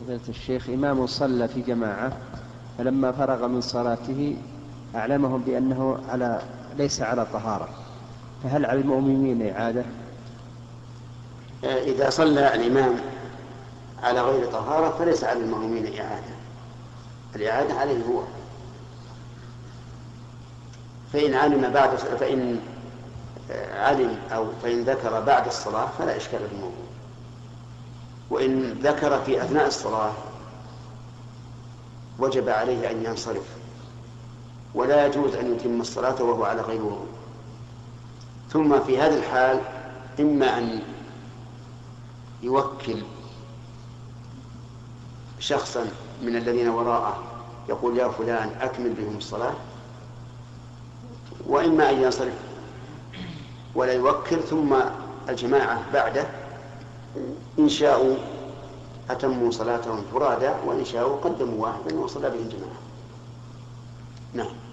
فضيلة الشيخ إمام صلى في جماعة فلما فرغ من صلاته أعلمهم بأنه على ليس على طهارة. فهل على المؤمنين إعادة؟ إذا صلى الإمام على غير طهارة فليس على المأمومين إعادة. الإعادة عليه هو. فإن علم بعد فإن علم أو فإن ذكر بعد الصلاة فلا إشكال في الموضوع. وإن ذكر في أثناء الصلاة وجب عليه أن ينصرف. ولا يجوز أن يتم الصلاة وهو على غير وضوء. ثم في هذه الحال إما أن يوكل شخصا من الذين وراءه يقول يا فلان أكمل بهم الصلاة وإما أن ينصرف ولا يوكل ثم الجماعة بعده إن شاءوا أتموا صلاتهم فرادى وإن شاءوا قدموا واحدا وصلى بهم جماعة. نعم.